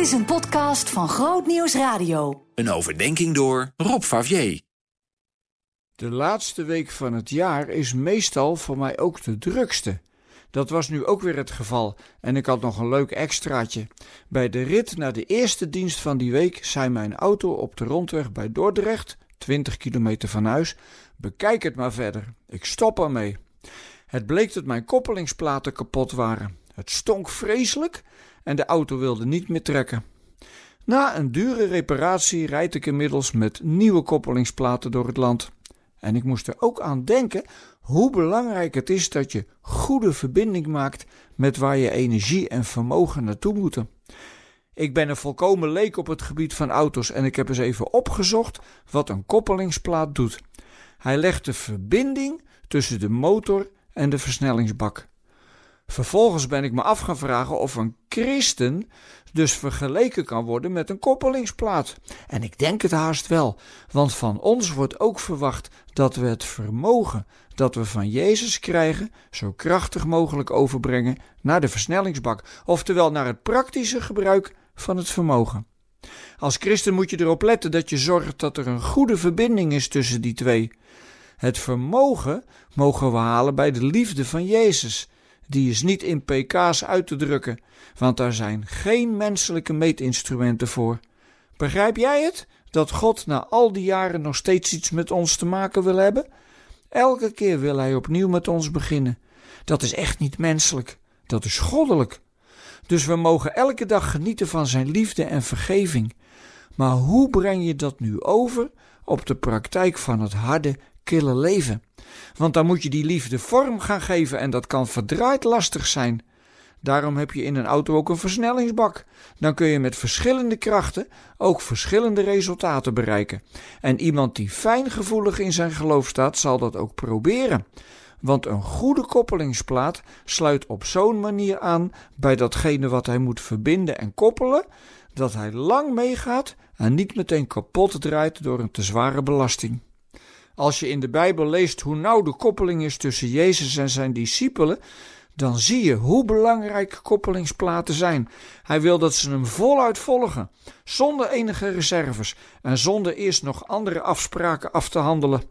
Dit is een podcast van Groot Nieuws Radio. Een overdenking door Rob Favier. De laatste week van het jaar is meestal voor mij ook de drukste. Dat was nu ook weer het geval en ik had nog een leuk extraatje. Bij de rit naar de eerste dienst van die week zei mijn auto op de rondweg bij Dordrecht, 20 kilometer van huis: Bekijk het maar verder, ik stop ermee. Het bleek dat mijn koppelingsplaten kapot waren. Het stonk vreselijk en de auto wilde niet meer trekken. Na een dure reparatie rijd ik inmiddels met nieuwe koppelingsplaten door het land. En ik moest er ook aan denken hoe belangrijk het is dat je goede verbinding maakt met waar je energie en vermogen naartoe moeten. Ik ben een volkomen leek op het gebied van auto's en ik heb eens even opgezocht wat een koppelingsplaat doet. Hij legt de verbinding tussen de motor en de versnellingsbak. Vervolgens ben ik me af gaan vragen of een christen dus vergeleken kan worden met een koppelingsplaat. En ik denk het haast wel, want van ons wordt ook verwacht dat we het vermogen dat we van Jezus krijgen zo krachtig mogelijk overbrengen naar de versnellingsbak, oftewel naar het praktische gebruik van het vermogen. Als christen moet je erop letten dat je zorgt dat er een goede verbinding is tussen die twee. Het vermogen mogen we halen bij de liefde van Jezus die is niet in pk's uit te drukken, want daar zijn geen menselijke meetinstrumenten voor. Begrijp jij het? Dat God na al die jaren nog steeds iets met ons te maken wil hebben? Elke keer wil Hij opnieuw met ons beginnen. Dat is echt niet menselijk, dat is goddelijk. Dus we mogen elke dag genieten van Zijn liefde en vergeving. Maar hoe breng je dat nu over op de praktijk van het harde, leven? Want dan moet je die liefde vorm gaan geven en dat kan verdraaid lastig zijn. Daarom heb je in een auto ook een versnellingsbak. Dan kun je met verschillende krachten ook verschillende resultaten bereiken. En iemand die fijngevoelig in zijn geloof staat, zal dat ook proberen. Want een goede koppelingsplaat sluit op zo'n manier aan bij datgene wat hij moet verbinden en koppelen, dat hij lang meegaat en niet meteen kapot draait door een te zware belasting. Als je in de Bijbel leest hoe nauw de koppeling is tussen Jezus en zijn discipelen, dan zie je hoe belangrijk koppelingsplaten zijn. Hij wil dat ze hem voluit volgen, zonder enige reserves en zonder eerst nog andere afspraken af te handelen.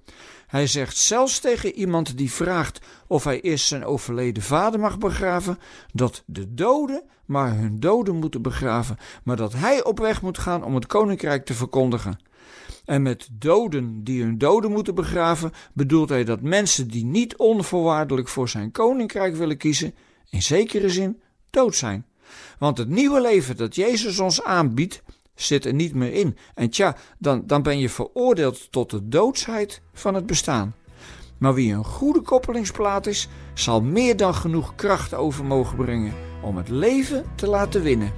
Hij zegt zelfs tegen iemand die vraagt of hij eerst zijn overleden vader mag begraven, dat de doden maar hun doden moeten begraven, maar dat hij op weg moet gaan om het koninkrijk te verkondigen. En met doden die hun doden moeten begraven, bedoelt hij dat mensen die niet onvoorwaardelijk voor zijn koninkrijk willen kiezen, in zekere zin dood zijn. Want het nieuwe leven dat Jezus ons aanbiedt, zit er niet meer in. En tja, dan, dan ben je veroordeeld tot de doodsheid van het bestaan. Maar wie een goede koppelingsplaat is, zal meer dan genoeg kracht over mogen brengen om het leven te laten winnen.